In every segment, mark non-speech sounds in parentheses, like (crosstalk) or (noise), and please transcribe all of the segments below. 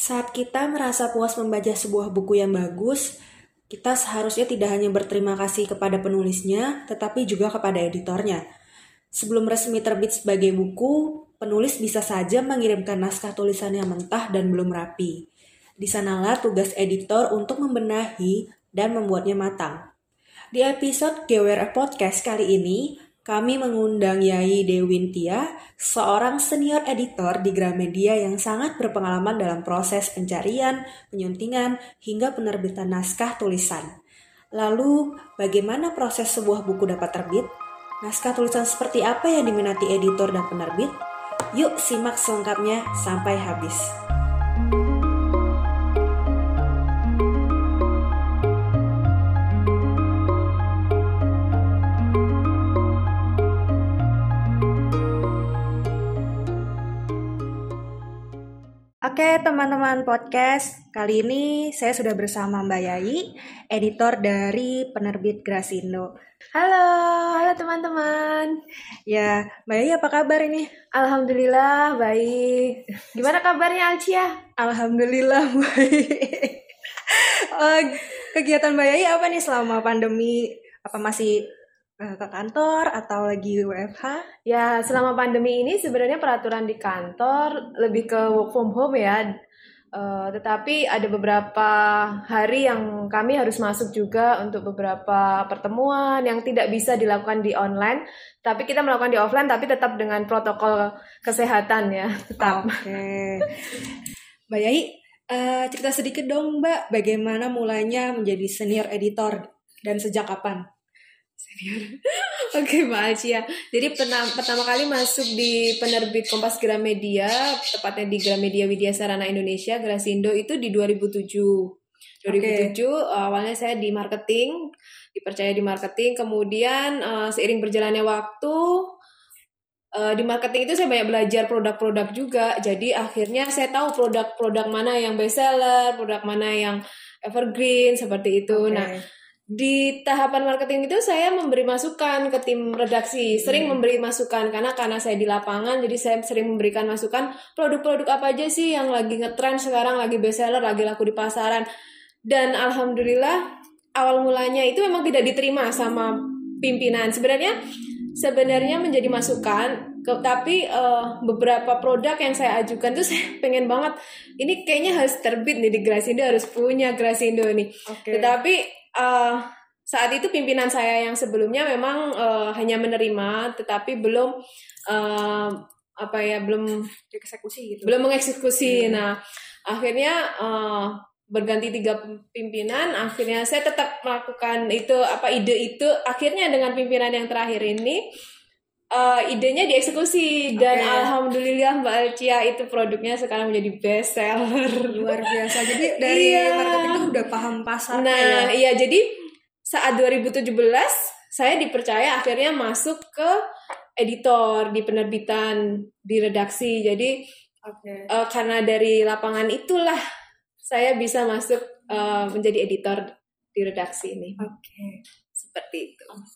Saat kita merasa puas membaca sebuah buku yang bagus, kita seharusnya tidak hanya berterima kasih kepada penulisnya, tetapi juga kepada editornya. Sebelum resmi terbit sebagai buku, penulis bisa saja mengirimkan naskah tulisan yang mentah dan belum rapi. Di sanalah tugas editor untuk membenahi dan membuatnya matang. Di episode GWR Podcast kali ini, kami mengundang Yai Dewintia, seorang senior editor di Gramedia yang sangat berpengalaman dalam proses pencarian, penyuntingan, hingga penerbitan naskah tulisan. Lalu, bagaimana proses sebuah buku dapat terbit? Naskah tulisan seperti apa yang diminati editor dan penerbit? Yuk simak selengkapnya sampai habis. Oke teman-teman podcast, kali ini saya sudah bersama Mbak Yai, editor dari penerbit Grasindo. Halo, halo teman-teman. Ya, Mbak Yai apa kabar ini? Alhamdulillah baik. Gimana kabarnya Alcia? Alhamdulillah (laughs) baik. uh, kegiatan Mbak Yai apa nih selama pandemi? Apa masih Eh, ke kantor atau lagi WFH? Ya, selama pandemi ini sebenarnya peraturan di kantor lebih ke work from home ya. Uh, tetapi ada beberapa hari yang kami harus masuk juga untuk beberapa pertemuan yang tidak bisa dilakukan di online, tapi kita melakukan di offline tapi tetap dengan protokol kesehatan ya, tetap. Oke. Okay. Mbak Yai, uh, cerita sedikit dong Mbak, bagaimana mulainya menjadi senior editor dan sejak kapan? Senior. (laughs) Oke okay, Mbak Acia. Jadi pernah, pertama kali masuk di penerbit Kompas Gramedia, tepatnya di Gramedia Widya Sarana Indonesia, Grasindo itu di 2007. 2007 okay. awalnya saya di marketing, dipercaya di marketing. Kemudian uh, seiring berjalannya waktu uh, di marketing itu saya banyak belajar produk-produk juga. Jadi akhirnya saya tahu produk-produk mana yang best seller, produk mana yang evergreen seperti itu. Okay. Nah, di tahapan marketing itu saya memberi masukan ke tim redaksi, sering hmm. memberi masukan karena karena saya di lapangan jadi saya sering memberikan masukan produk-produk apa aja sih yang lagi ngetren sekarang lagi best seller, lagi laku di pasaran. Dan alhamdulillah awal mulanya itu memang tidak diterima sama pimpinan. Sebenarnya sebenarnya menjadi masukan ke, tapi uh, beberapa produk yang saya ajukan tuh (laughs) saya pengen banget ini kayaknya harus terbit nih di Grasindo harus punya Grasindo nih. Okay. Tetapi uh, saat itu pimpinan saya yang sebelumnya memang uh, hanya menerima tetapi belum uh, apa ya belum eksekusi gitu. belum mengeksekusi. Hmm. nah akhirnya uh, berganti tiga pimpinan akhirnya saya tetap melakukan itu apa ide itu. Akhirnya dengan pimpinan yang terakhir ini uh, idenya dieksekusi dan alhamdulillah Mbak Alcia itu produknya sekarang menjadi best seller luar biasa jadi (laughs) dari iya. marketing itu udah paham pasar nah ya? iya jadi saat 2017 saya dipercaya akhirnya masuk ke editor di penerbitan di redaksi jadi okay. uh, eh, karena dari lapangan itulah saya bisa masuk uh, menjadi editor di redaksi ini oke okay. seperti itu oke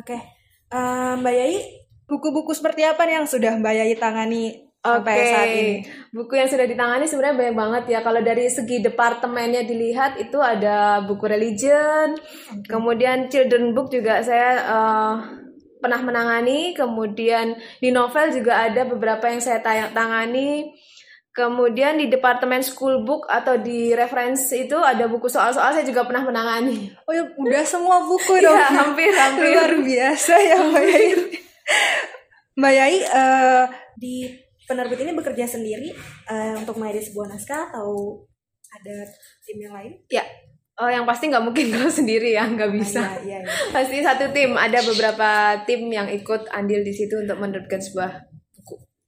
okay. Uh, Mbak Yai, buku-buku seperti apa nih yang sudah Mbak Yai tangani sampai okay. saat ini? Buku yang sudah ditangani sebenarnya banyak banget ya. Kalau dari segi departemennya dilihat itu ada buku religion, okay. kemudian children book juga saya uh, pernah menangani, kemudian di novel juga ada beberapa yang saya tangani. Kemudian di departemen school book atau di referensi itu ada buku soal-soal saya juga pernah menangani. Oh ya, udah semua buku dong. ya, hampir hampir luar biasa ya Mbak Yai. Mbak Yai uh, di penerbit ini bekerja sendiri uh, untuk mengedit sebuah naskah atau ada tim yang lain? Ya, Oh, yang pasti nggak mungkin (laughs) kalau sendiri ya, nggak ah, bisa. Ah, iya, iya, iya. Pasti satu tim. Ada beberapa tim yang ikut andil di situ untuk menerbitkan sebuah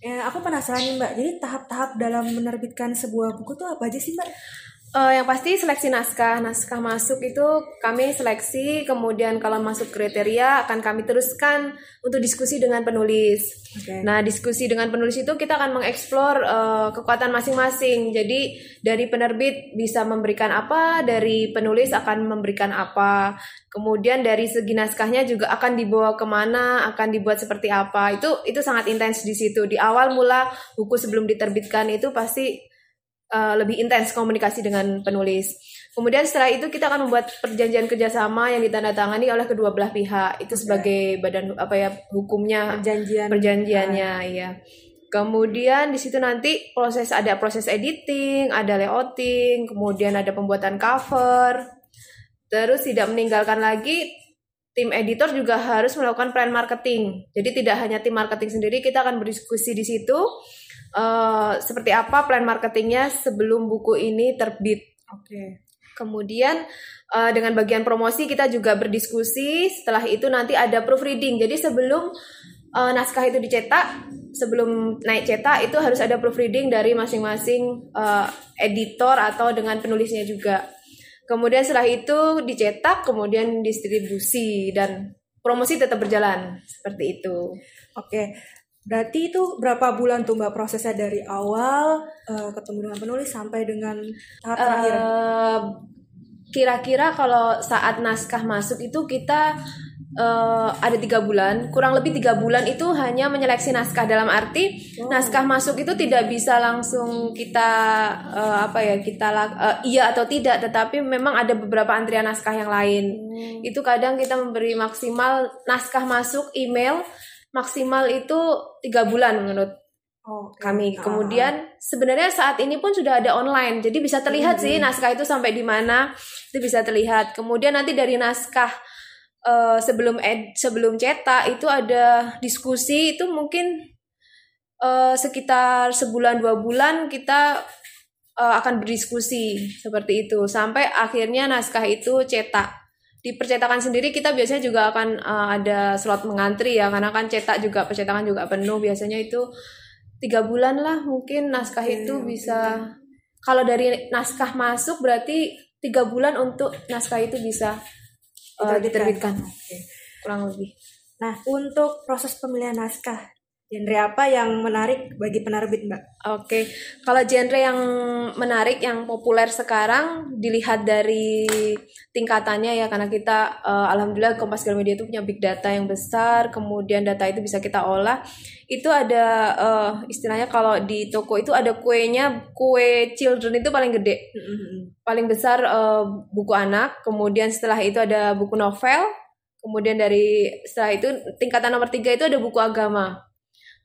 Ya, aku penasaran nih Mbak. Jadi tahap-tahap dalam menerbitkan sebuah buku tuh apa aja sih Mbak? Uh, yang pasti seleksi naskah. Naskah masuk itu kami seleksi, kemudian kalau masuk kriteria akan kami teruskan untuk diskusi dengan penulis. Okay. Nah, diskusi dengan penulis itu kita akan mengeksplor uh, kekuatan masing-masing. Jadi dari penerbit bisa memberikan apa, dari penulis akan memberikan apa. Kemudian dari segi naskahnya juga akan dibawa ke mana, akan dibuat seperti apa. Itu itu sangat intens di situ. Di awal mula buku sebelum diterbitkan itu pasti uh, lebih intens komunikasi dengan penulis. Kemudian setelah itu kita akan membuat perjanjian kerjasama yang ditandatangani oleh kedua belah pihak. Itu sebagai badan apa ya hukumnya Perjanjian. perjanjiannya, ya. Kemudian di situ nanti proses ada proses editing, ada layouting, kemudian ada pembuatan cover. Terus tidak meninggalkan lagi tim editor juga harus melakukan plan marketing. Jadi tidak hanya tim marketing sendiri, kita akan berdiskusi di situ uh, seperti apa plan marketingnya sebelum buku ini terbit. Oke. Okay. Kemudian uh, dengan bagian promosi kita juga berdiskusi. Setelah itu nanti ada proofreading. Jadi sebelum uh, naskah itu dicetak, sebelum naik cetak itu harus ada proofreading dari masing-masing uh, editor atau dengan penulisnya juga. Kemudian setelah itu dicetak, kemudian distribusi dan promosi tetap berjalan seperti itu. Oke. Berarti itu berapa bulan tuh Mbak prosesnya dari awal uh, ketemu dengan penulis sampai dengan tahap terakhir? Uh, kira-kira kalau saat naskah masuk itu kita uh, ada tiga bulan, kurang lebih tiga bulan itu hanya menyeleksi naskah dalam arti oh. naskah masuk itu tidak bisa langsung kita uh, apa ya kita uh, iya atau tidak, tetapi memang ada beberapa antrian naskah yang lain. Hmm. Itu kadang kita memberi maksimal naskah masuk email maksimal itu tiga bulan menurut oh, kami. Ah. Kemudian sebenarnya saat ini pun sudah ada online, jadi bisa terlihat hmm. sih naskah itu sampai di mana itu bisa terlihat. Kemudian nanti dari naskah uh, sebelum ed sebelum cetak itu ada diskusi itu mungkin uh, sekitar sebulan dua bulan kita uh, akan berdiskusi seperti itu sampai akhirnya naskah itu cetak di percetakan sendiri kita biasanya juga akan uh, ada slot mengantri ya karena kan cetak juga percetakan juga penuh. Biasanya itu tiga bulan lah mungkin naskah okay, itu okay. bisa. Kalau dari naskah masuk berarti tiga bulan untuk naskah itu bisa uh, diterbitkan. okay. kurang lebih. Nah untuk proses pemilihan naskah Genre apa yang menarik bagi penerbit, Mbak? Oke, okay. kalau genre yang menarik, yang populer sekarang dilihat dari tingkatannya ya, karena kita uh, alhamdulillah Kompas Gramedia itu punya big data yang besar, kemudian data itu bisa kita olah. Itu ada uh, istilahnya kalau di toko itu ada kuenya, kue children itu paling gede, mm-hmm. paling besar uh, buku anak. Kemudian setelah itu ada buku novel, kemudian dari setelah itu tingkatan nomor tiga itu ada buku agama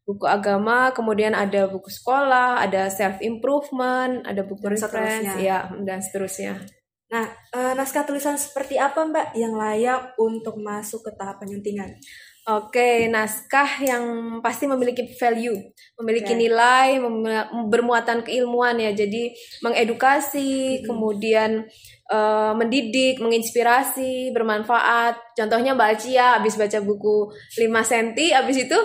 buku agama, kemudian ada buku sekolah, ada self improvement, ada buku dan reference, ya dan seterusnya. Nah, e, naskah tulisan seperti apa Mbak yang layak untuk masuk ke tahap penyuntingan? Oke, naskah yang pasti memiliki value, memiliki okay. nilai, mem bermuatan keilmuan ya. Jadi mengedukasi, hmm. kemudian uh, mendidik, menginspirasi, bermanfaat. Contohnya Mbak Cia habis baca buku 5 cm, habis itu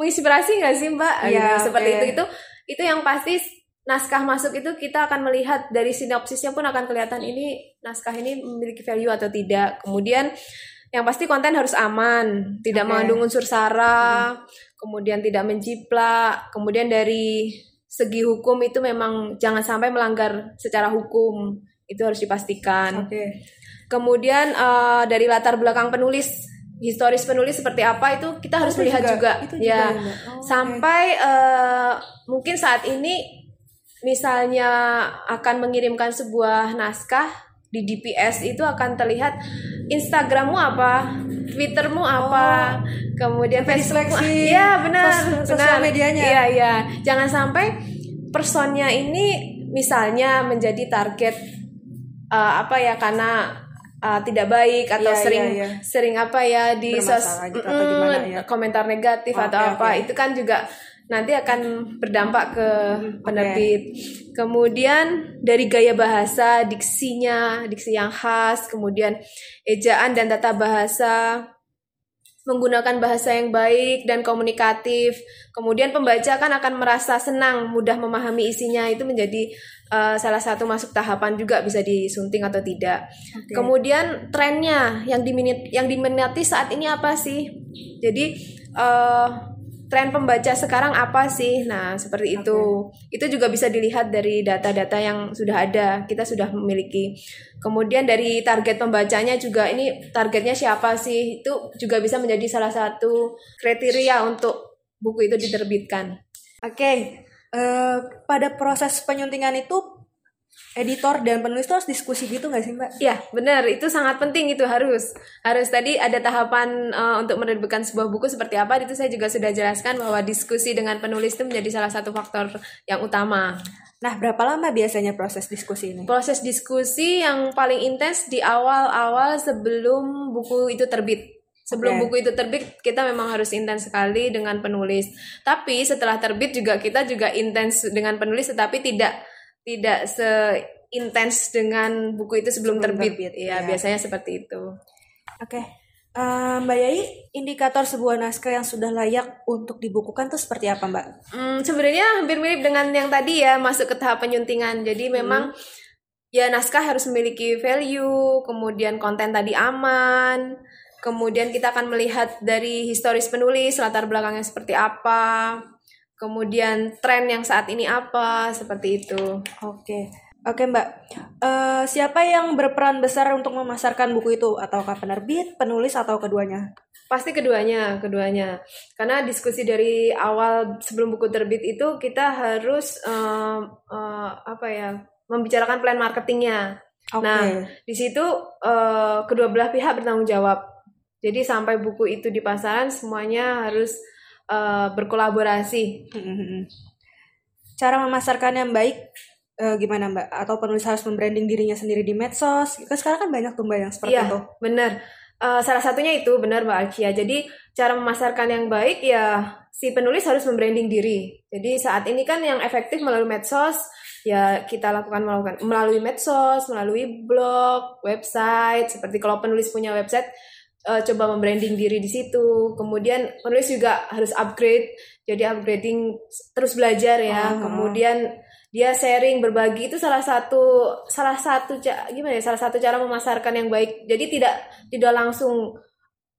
menginspirasi nggak sih Mbak? Ya, seperti okay. itu itu itu yang pasti naskah masuk itu kita akan melihat dari sinopsisnya pun akan kelihatan ini naskah ini memiliki value atau tidak. Kemudian yang pasti konten harus aman, tidak okay. mengandung unsur sara, hmm. kemudian tidak menciplak, kemudian dari segi hukum itu memang jangan sampai melanggar secara hukum itu harus dipastikan. Okay. Kemudian uh, dari latar belakang penulis historis penulis seperti apa itu kita harus oh, melihat juga, juga. Itu ya. Juga, oh, sampai okay. uh, eh, mungkin saat ini misalnya akan mengirimkan sebuah naskah di DPS itu akan terlihat Instagrammu apa Twittermu apa oh, kemudian Facebookmu (laughs) ya benar. sos benar. medianya. Iya iya. Jangan sampai personnya ini misalnya menjadi target uh, apa ya karena uh, tidak baik atau yeah, sering yeah, yeah. sering apa ya di sos gitu mm, gimana, ya? komentar negatif oh, atau okay, apa okay. itu kan juga nanti akan berdampak ke penerbit. Okay. Kemudian dari gaya bahasa, diksinya, diksi yang khas, kemudian ejaan dan tata bahasa menggunakan bahasa yang baik dan komunikatif. Kemudian pembaca kan akan merasa senang, mudah memahami isinya. Itu menjadi uh, salah satu masuk tahapan juga bisa disunting atau tidak. Okay. Kemudian trennya yang diminati yang diminati saat ini apa sih? Jadi uh, tren pembaca sekarang apa sih? Nah, seperti okay. itu. Itu juga bisa dilihat dari data-data yang sudah ada. Kita sudah memiliki. Kemudian dari target pembacanya juga ini targetnya siapa sih? Itu juga bisa menjadi salah satu kriteria untuk buku itu diterbitkan. Oke. Okay. uh, pada proses penyuntingan itu editor dan penulis itu harus diskusi gitu nggak sih mbak? Iya benar itu sangat penting itu harus harus tadi ada tahapan uh, untuk menerbitkan sebuah buku seperti apa itu saya juga sudah jelaskan bahwa diskusi dengan penulis itu menjadi salah satu faktor yang utama. Nah berapa lama biasanya proses diskusi ini? Proses diskusi yang paling intens di awal-awal sebelum buku itu terbit. Sebelum okay. buku itu terbit, kita memang harus intens sekali dengan penulis. Tapi setelah terbit juga kita juga intens dengan penulis, tetapi tidak tidak seintens dengan buku itu sebelum, sebelum terbit. terbit. Ya, ya, biasanya seperti itu. Oke. Okay. Uh, Mbak Yai, indikator sebuah naskah yang sudah layak untuk dibukukan itu seperti apa, Mbak? Hmm, sebenarnya hampir mirip dengan yang tadi ya, masuk ke tahap penyuntingan. Jadi memang hmm. ya naskah harus memiliki value, kemudian konten tadi aman, Kemudian kita akan melihat dari historis penulis, latar belakangnya seperti apa. Kemudian tren yang saat ini apa, seperti itu. Oke. Oke Mbak, uh, siapa yang berperan besar untuk memasarkan buku itu? Ataukah penerbit, penulis, atau keduanya? Pasti keduanya, keduanya. Karena diskusi dari awal sebelum buku terbit itu kita harus uh, uh, apa ya membicarakan plan marketingnya. Okay. Nah, di situ uh, kedua belah pihak bertanggung jawab jadi sampai buku itu di pasaran semuanya harus uh, berkolaborasi. Cara memasarkan yang baik uh, gimana Mbak? Atau penulis harus membranding dirinya sendiri di medsos? Kan sekarang kan banyak tuh Mbak yang seperti iya, itu. benar. Uh, salah satunya itu benar Mbak Alkia. Jadi cara memasarkan yang baik ya si penulis harus membranding diri. Jadi saat ini kan yang efektif melalui medsos ya kita lakukan melakukan melalui medsos, melalui blog, website. Seperti kalau penulis punya website uh, coba membranding diri di situ. Kemudian penulis juga harus upgrade, jadi upgrading terus belajar ya. Uh-huh. Kemudian dia sharing berbagi itu salah satu salah satu gimana ya salah satu cara memasarkan yang baik. Jadi tidak tidak langsung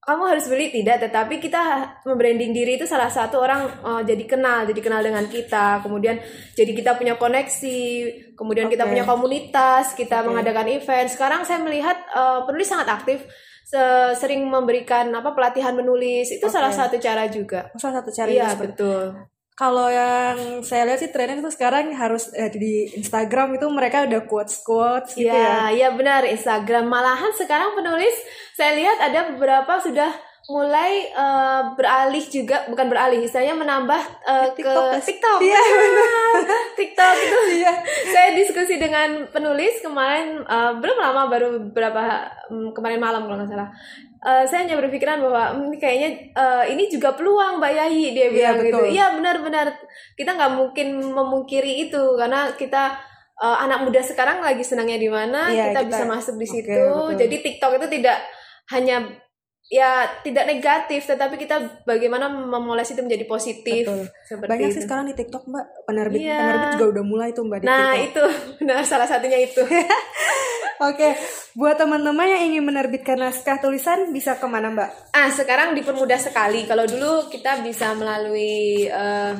kamu harus beli tidak tetapi kita membranding diri itu salah satu orang uh, jadi kenal jadi kenal dengan kita kemudian jadi kita punya koneksi kemudian okay. kita punya komunitas kita okay. mengadakan event sekarang saya melihat uh, penulis sangat aktif sering memberikan apa pelatihan menulis itu okay. salah satu cara juga. Salah satu cara. Iya betul. Kalau yang saya lihat sih trennya itu sekarang harus eh, di Instagram itu mereka udah quotes quotes gitu ya. Iya, ya benar Instagram. Malahan sekarang penulis saya lihat ada beberapa sudah mulai uh, beralih juga bukan beralih istilahnya menambah uh, TikTok, ke TikTok. Iya. TikTok itu. (laughs) Iya. Saya diskusi dengan penulis kemarin uh, belum lama baru beberapa um, kemarin malam kalau nggak salah. Uh, saya hanya berpikiran bahwa um, kayaknya uh, ini juga peluang Mbak Yayi dia iya, bilang gitu. Iya benar-benar kita nggak mungkin memungkiri itu karena kita uh, anak muda sekarang lagi senangnya di mana ya, kita, kita bisa masuk di situ. Okay, Jadi TikTok itu tidak hanya ya tidak negatif tetapi kita bagaimana memoles itu menjadi positif Betul. Banyak itu. sih sekarang di TikTok mbak penerbit yeah. penerbit juga udah mulai tuh mbak di nah TikTok. itu (laughs) benar salah satunya itu (laughs) oke okay. buat teman-teman yang ingin menerbitkan naskah tulisan bisa ke mana mbak? Ah sekarang dipermudah sekali. Kalau dulu kita bisa melalui uh,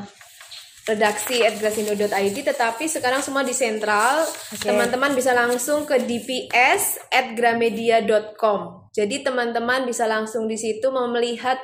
redaksi grasindo.id tetapi sekarang semua di sentral. Teman-teman bisa langsung ke dps gramedia.com jadi teman-teman bisa langsung di situ melihat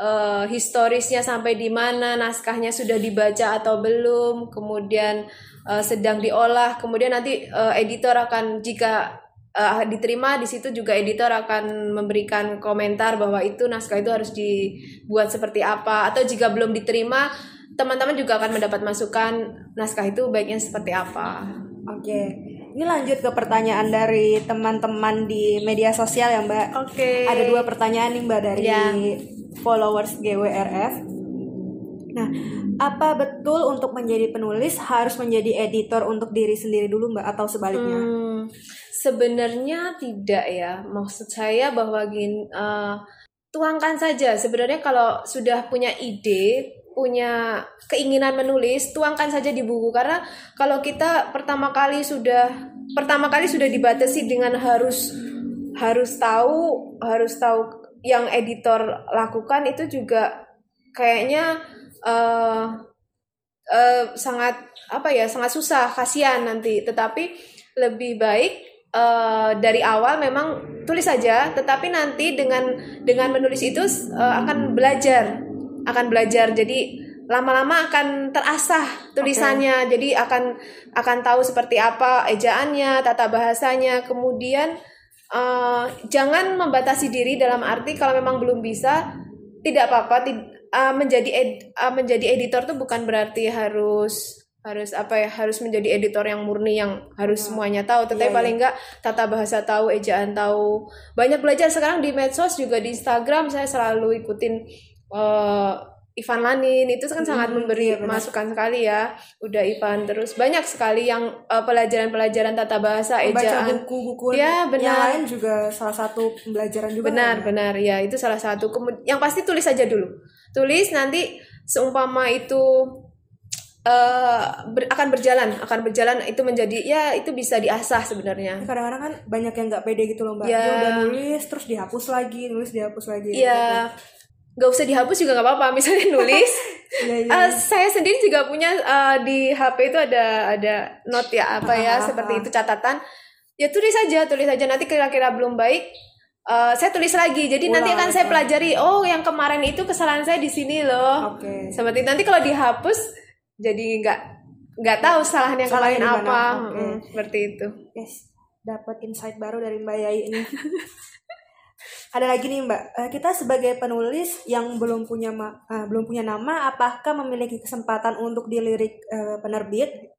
uh, historisnya sampai di mana naskahnya sudah dibaca atau belum kemudian uh, sedang diolah kemudian nanti uh, editor akan jika uh, diterima di situ juga editor akan memberikan komentar bahwa itu naskah itu harus dibuat seperti apa atau jika belum diterima teman-teman juga akan mendapat masukan naskah itu baiknya seperti apa. Oke. Ini lanjut ke pertanyaan dari teman-teman di media sosial ya Mbak. Oke. Ada dua pertanyaan nih Mbak dari ya. followers GWRF. Nah, apa betul untuk menjadi penulis harus menjadi editor untuk diri sendiri dulu Mbak atau sebaliknya? Hmm, sebenarnya tidak ya. Maksud saya bahwa gini, uh, tuangkan saja. Sebenarnya kalau sudah punya ide, punya keinginan menulis, tuangkan saja di buku karena kalau kita pertama kali sudah pertama kali sudah dibatasi dengan harus harus tahu harus tahu yang editor lakukan itu juga kayaknya uh, uh, sangat apa ya sangat susah kasihan nanti tetapi lebih baik uh, dari awal memang tulis saja tetapi nanti dengan dengan menulis itu uh, akan belajar akan belajar jadi lama-lama akan terasah tulisannya. Jadi akan akan tahu seperti apa ejaannya, tata bahasanya. Kemudian uh, jangan membatasi diri dalam arti kalau memang belum bisa tidak apa-apa. Uh, menjadi ed, uh, menjadi editor tuh bukan berarti harus harus apa ya harus menjadi editor yang murni yang harus hmm. semuanya tahu. Tetapi yeah, paling enggak tata bahasa tahu ejaan tahu. Banyak belajar sekarang di medsos juga di Instagram saya selalu ikutin uh, Ivan Lanin. Itu kan sangat hmm, memberi iya, masukan sekali ya udah Ivan. Terus banyak sekali yang uh, pelajaran-pelajaran tata bahasa ejaan. buku-buku ya benar. yang lain juga salah satu pembelajaran juga benar kan, benar. Ya itu salah satu. Yang pasti tulis saja dulu tulis nanti seumpama itu uh, ber, akan berjalan akan berjalan itu menjadi ya itu bisa diasah sebenarnya. Kadang-kadang kan banyak yang nggak pede gitu loh mbak. Ya. dia udah nulis terus dihapus lagi nulis dihapus lagi ya. Nggak usah dihapus juga nggak apa-apa misalnya nulis. Ya, ya. Uh, saya sendiri juga punya uh, di HP itu ada ada note ya apa ya ah, seperti ah. itu catatan. Ya tulis saja tulis saja nanti kira-kira belum baik Uh, saya tulis lagi, jadi Ulang, nanti akan saya pelajari. Oh, yang kemarin itu kesalahan saya di sini loh. Okay. Seperti nanti kalau dihapus, jadi nggak nggak tahu salahnya yang kemarin apa okay. hmm, seperti itu yes dapat insight baru dari mbak Yai ini (laughs) ada lagi nih mbak eh, kita sebagai penulis yang belum punya uh, belum punya nama apakah memiliki kesempatan untuk dilirik uh, penerbit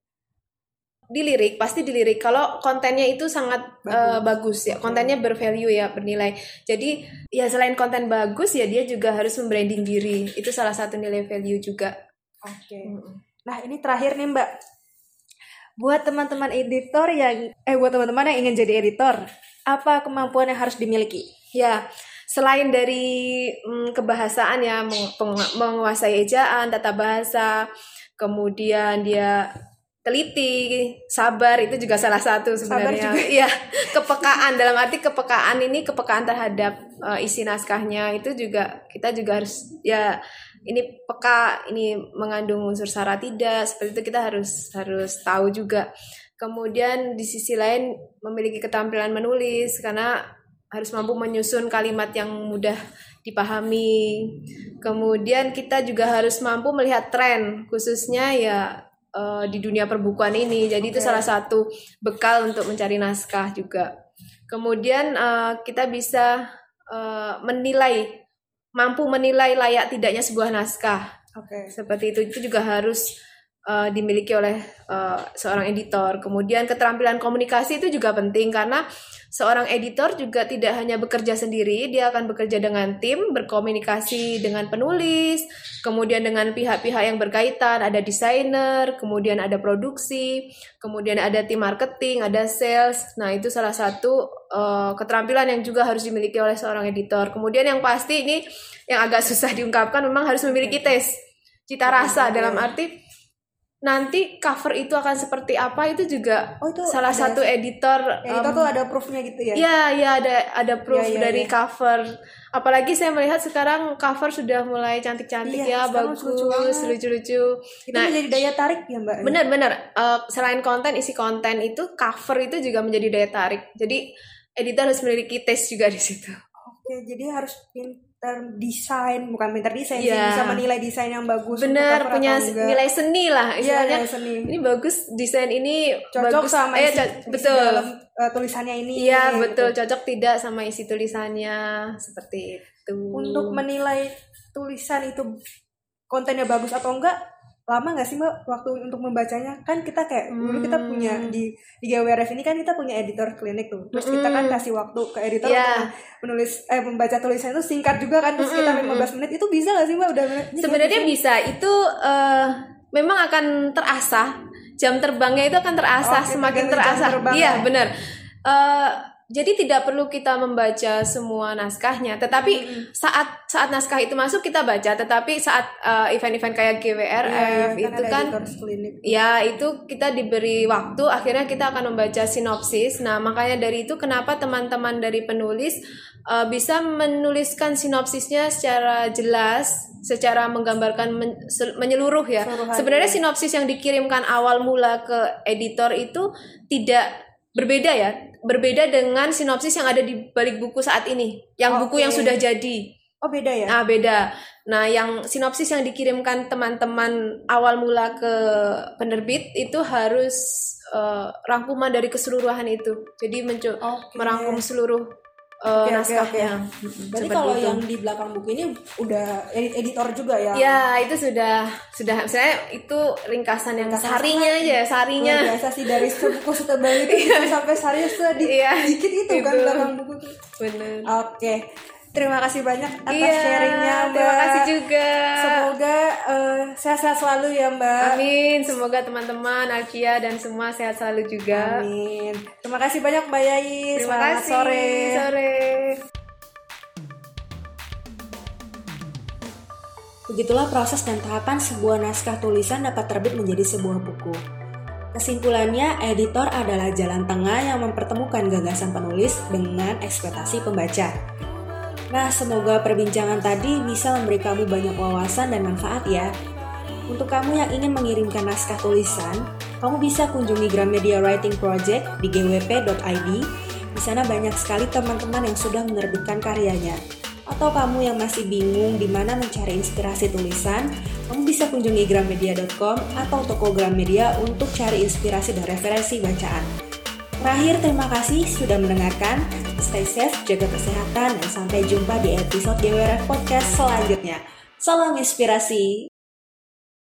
dilirik pasti dilirik. Kalau kontennya itu sangat bagus, uh, bagus ya. Kontennya bervalue ya bernilai. Jadi ya selain konten bagus ya dia juga harus membranding diri. Itu salah satu nilai value juga. Oke. Okay. Nah ini terakhir nih Mbak. Buat teman-teman editor yang eh buat teman-teman yang ingin jadi editor, apa kemampuan yang harus dimiliki? Ya, selain dari mm, kebahasaan ya menguasai ejaan, tata bahasa, kemudian dia teliti, sabar itu juga salah satu sebenarnya. (laughs) Iya, kepekaan dalam arti kepekaan ini kepekaan terhadap uh, isi naskahnya itu juga kita juga harus ya ini peka ini mengandung unsur sara tidak seperti itu kita harus harus tahu juga. Kemudian di sisi lain memiliki keterampilan menulis karena harus mampu menyusun kalimat yang mudah dipahami. Kemudian kita juga harus mampu melihat tren khususnya ya uh, di dunia perbukuan ini jadi itu salah satu bekal untuk mencari naskah juga kemudian uh, kita bisa uh, menilai mampu menilai layak tidaknya sebuah naskah. Oke. Okay. Seperti itu itu juga harus uh, dimiliki oleh uh, seorang editor. Kemudian keterampilan komunikasi itu juga penting karena seorang editor juga tidak hanya bekerja sendiri, dia akan bekerja dengan tim, berkomunikasi dengan penulis, kemudian dengan pihak-pihak yang berkaitan, ada desainer, kemudian ada produksi, kemudian ada tim marketing, ada sales. Nah, itu salah satu uh, keterampilan yang juga harus dimiliki oleh seorang editor. Kemudian yang pasti ini yang agak (laughs) susah diungkapkan memang harus memiliki tes cita rasa dalam arti nanti cover itu akan seperti apa itu juga oh, itu salah ada, satu editor ya, um, itu tuh ada proofnya gitu ya? Ya ya ada ada proof ya, ya, dari ya. cover. Apalagi saya melihat sekarang cover sudah mulai cantik-cantik ya, ya bagus lucu-lucu nah menjadi daya tarik ya mbak benar-benar uh, selain konten isi konten itu cover itu juga menjadi daya tarik. Jadi editor harus memiliki tes juga di situ. Oke jadi harus pinter desain bukan pinter desain yeah. sih iya. bisa menilai desain yang bagus benar punya nilai seni lah iya, istilahnya yeah, seni. ini bagus desain ini cocok bagus. sama eh, isi, betul dalam uh, tulisannya ini iya gitu. betul cocok tidak sama isi tulisannya seperti itu untuk menilai tulisan itu kontennya bagus atau enggak lama nggak sih mbak waktu untuk membacanya kan kita kayak hmm. dulu kita punya hmm. di di GWRF ini kan kita punya editor klinik tuh terus kita kan hmm. kasih waktu ke editor yeah. untuk menulis eh membaca tulisan itu singkat juga kan terus kita 15 hmm. menit itu bisa nggak sih mbak udah sebenarnya bisa itu uh, memang akan terasah jam terbangnya itu akan terasah oh, semakin terasah iya ya? benar uh, jadi tidak perlu kita membaca semua naskahnya, tetapi hmm. saat saat naskah itu masuk kita baca, tetapi saat uh, event-event kayak GWRF ya, itu kan, ya itu kita diberi waktu, akhirnya kita akan membaca sinopsis. Nah makanya dari itu kenapa teman-teman dari penulis uh, bisa menuliskan sinopsisnya secara jelas, secara menggambarkan men menyeluruh ya. Sebenarnya ya. sinopsis yang dikirimkan awal mula ke editor itu tidak berbeda ya berbeda dengan sinopsis yang ada di balik buku saat ini yang oh, buku okay. yang sudah jadi oh beda ya ah beda Nah, yang sinopsis yang dikirimkan teman-teman awal mula ke penerbit itu harus uh, rangkuman dari keseluruhan itu. Jadi mencoba okay. merangkum seluruh uh, okay, naskahnya. Okay, okay. Berarti kalau itu. yang di belakang buku ini udah edit editor juga ya? Ya, itu sudah sudah saya itu ringkasan yang ringkasan sarinya aja, sarinya. biasa sih dari buku (laughs) setebal itu sampai sarinya sedikit itu, itu kan belakang buku. Benar. Oke. Okay. Terima kasih banyak atas iya, sharingnya Mbak. Terima kasih juga. Semoga uh, sehat-sehat selalu ya Mbak. Amin. Semoga teman-teman Alkia dan semua sehat selalu juga. Amin. Terima kasih banyak Mbak Yai. Terima Selamat kasih. sore. Sore. Begitulah proses dan tahapan sebuah naskah tulisan dapat terbit menjadi sebuah buku. Kesimpulannya, editor adalah jalan tengah yang mempertemukan gagasan penulis dengan ekspektasi pembaca. Nah, semoga perbincangan tadi bisa memberi kamu banyak wawasan dan manfaat ya. Untuk kamu yang ingin mengirimkan naskah tulisan, kamu bisa kunjungi Gramedia Writing Project di gwp.id. Di sana banyak sekali teman-teman yang sudah menerbitkan karyanya. Atau kamu yang masih bingung di mana mencari inspirasi tulisan, kamu bisa kunjungi gramedia.com atau toko Gramedia untuk cari inspirasi dan referensi bacaan. Terakhir, terima kasih sudah mendengarkan. Stay safe, jaga kesehatan, dan sampai jumpa di episode GWRF Podcast selanjutnya. Salam inspirasi.